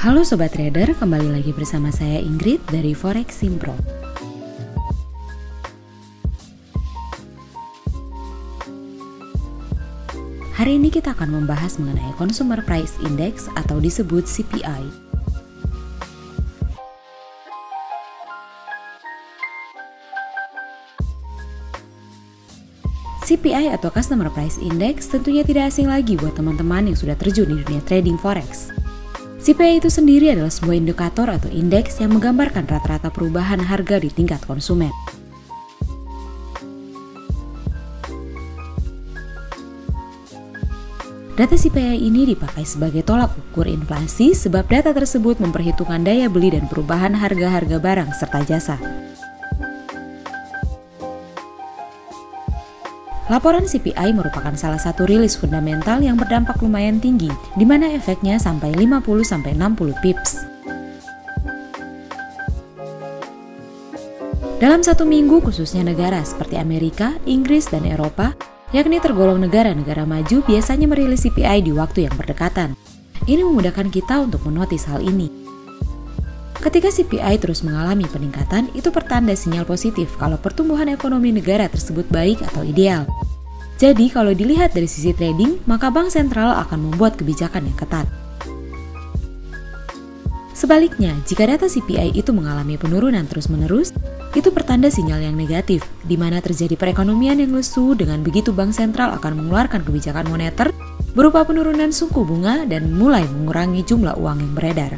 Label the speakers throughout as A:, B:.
A: Halo Sobat Trader, kembali lagi bersama saya Ingrid dari Forex Simpro. Hari ini kita akan membahas mengenai Consumer Price Index atau disebut CPI. CPI atau Customer Price Index tentunya tidak asing lagi buat teman-teman yang sudah terjun di dunia trading forex. CPI itu sendiri adalah sebuah indikator atau indeks yang menggambarkan rata-rata perubahan harga di tingkat konsumen. Data CPI ini dipakai sebagai tolak ukur inflasi sebab data tersebut memperhitungkan daya beli dan perubahan harga-harga barang serta jasa. Laporan CPI merupakan salah satu rilis fundamental yang berdampak lumayan tinggi, di mana efeknya sampai 50-60 pips. Dalam satu minggu, khususnya negara seperti Amerika, Inggris, dan Eropa, yakni tergolong negara-negara maju biasanya merilis CPI di waktu yang berdekatan. Ini memudahkan kita untuk menotis hal ini. Ketika CPI terus mengalami peningkatan, itu pertanda sinyal positif kalau pertumbuhan ekonomi negara tersebut baik atau ideal. Jadi kalau dilihat dari sisi trading, maka bank sentral akan membuat kebijakan yang ketat. Sebaliknya, jika data CPI itu mengalami penurunan terus-menerus, itu pertanda sinyal yang negatif, di mana terjadi perekonomian yang lesu dengan begitu bank sentral akan mengeluarkan kebijakan moneter berupa penurunan suku bunga dan mulai mengurangi jumlah uang yang beredar.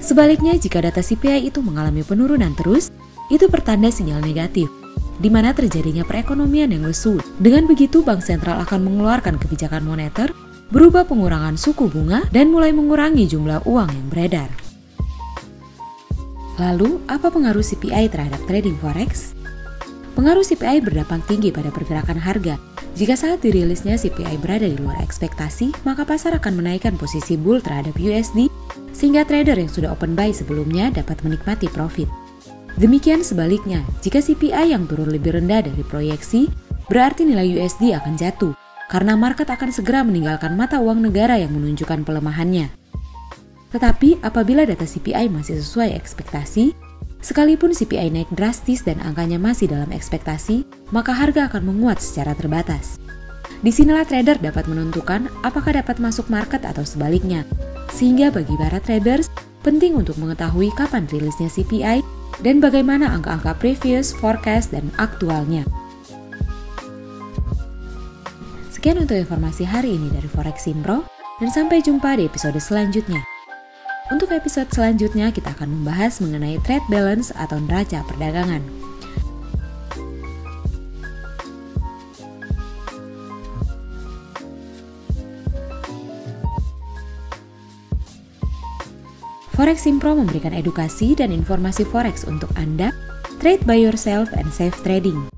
A: Sebaliknya, jika data CPI itu mengalami penurunan terus, itu pertanda sinyal negatif, di mana terjadinya perekonomian yang lesu. Dengan begitu, bank sentral akan mengeluarkan kebijakan moneter berupa pengurangan suku bunga dan mulai mengurangi jumlah uang yang beredar. Lalu, apa pengaruh CPI terhadap trading forex? Pengaruh CPI berdampak tinggi pada pergerakan harga. Jika saat dirilisnya CPI berada di luar ekspektasi, maka pasar akan menaikkan posisi bull terhadap USD sehingga trader yang sudah open buy sebelumnya dapat menikmati profit. Demikian sebaliknya, jika CPI yang turun lebih rendah dari proyeksi, berarti nilai USD akan jatuh, karena market akan segera meninggalkan mata uang negara yang menunjukkan pelemahannya. Tetapi apabila data CPI masih sesuai ekspektasi, sekalipun CPI naik drastis dan angkanya masih dalam ekspektasi, maka harga akan menguat secara terbatas. Di sinilah trader dapat menentukan apakah dapat masuk market atau sebaliknya. Sehingga bagi para traders, penting untuk mengetahui kapan rilisnya CPI dan bagaimana angka-angka previous, forecast, dan aktualnya. Sekian untuk informasi hari ini dari Forex Simpro, dan sampai jumpa di episode selanjutnya. Untuk episode selanjutnya, kita akan membahas mengenai trade balance atau neraca perdagangan. Forex Simpro memberikan edukasi dan informasi forex untuk Anda, trade by yourself and safe trading.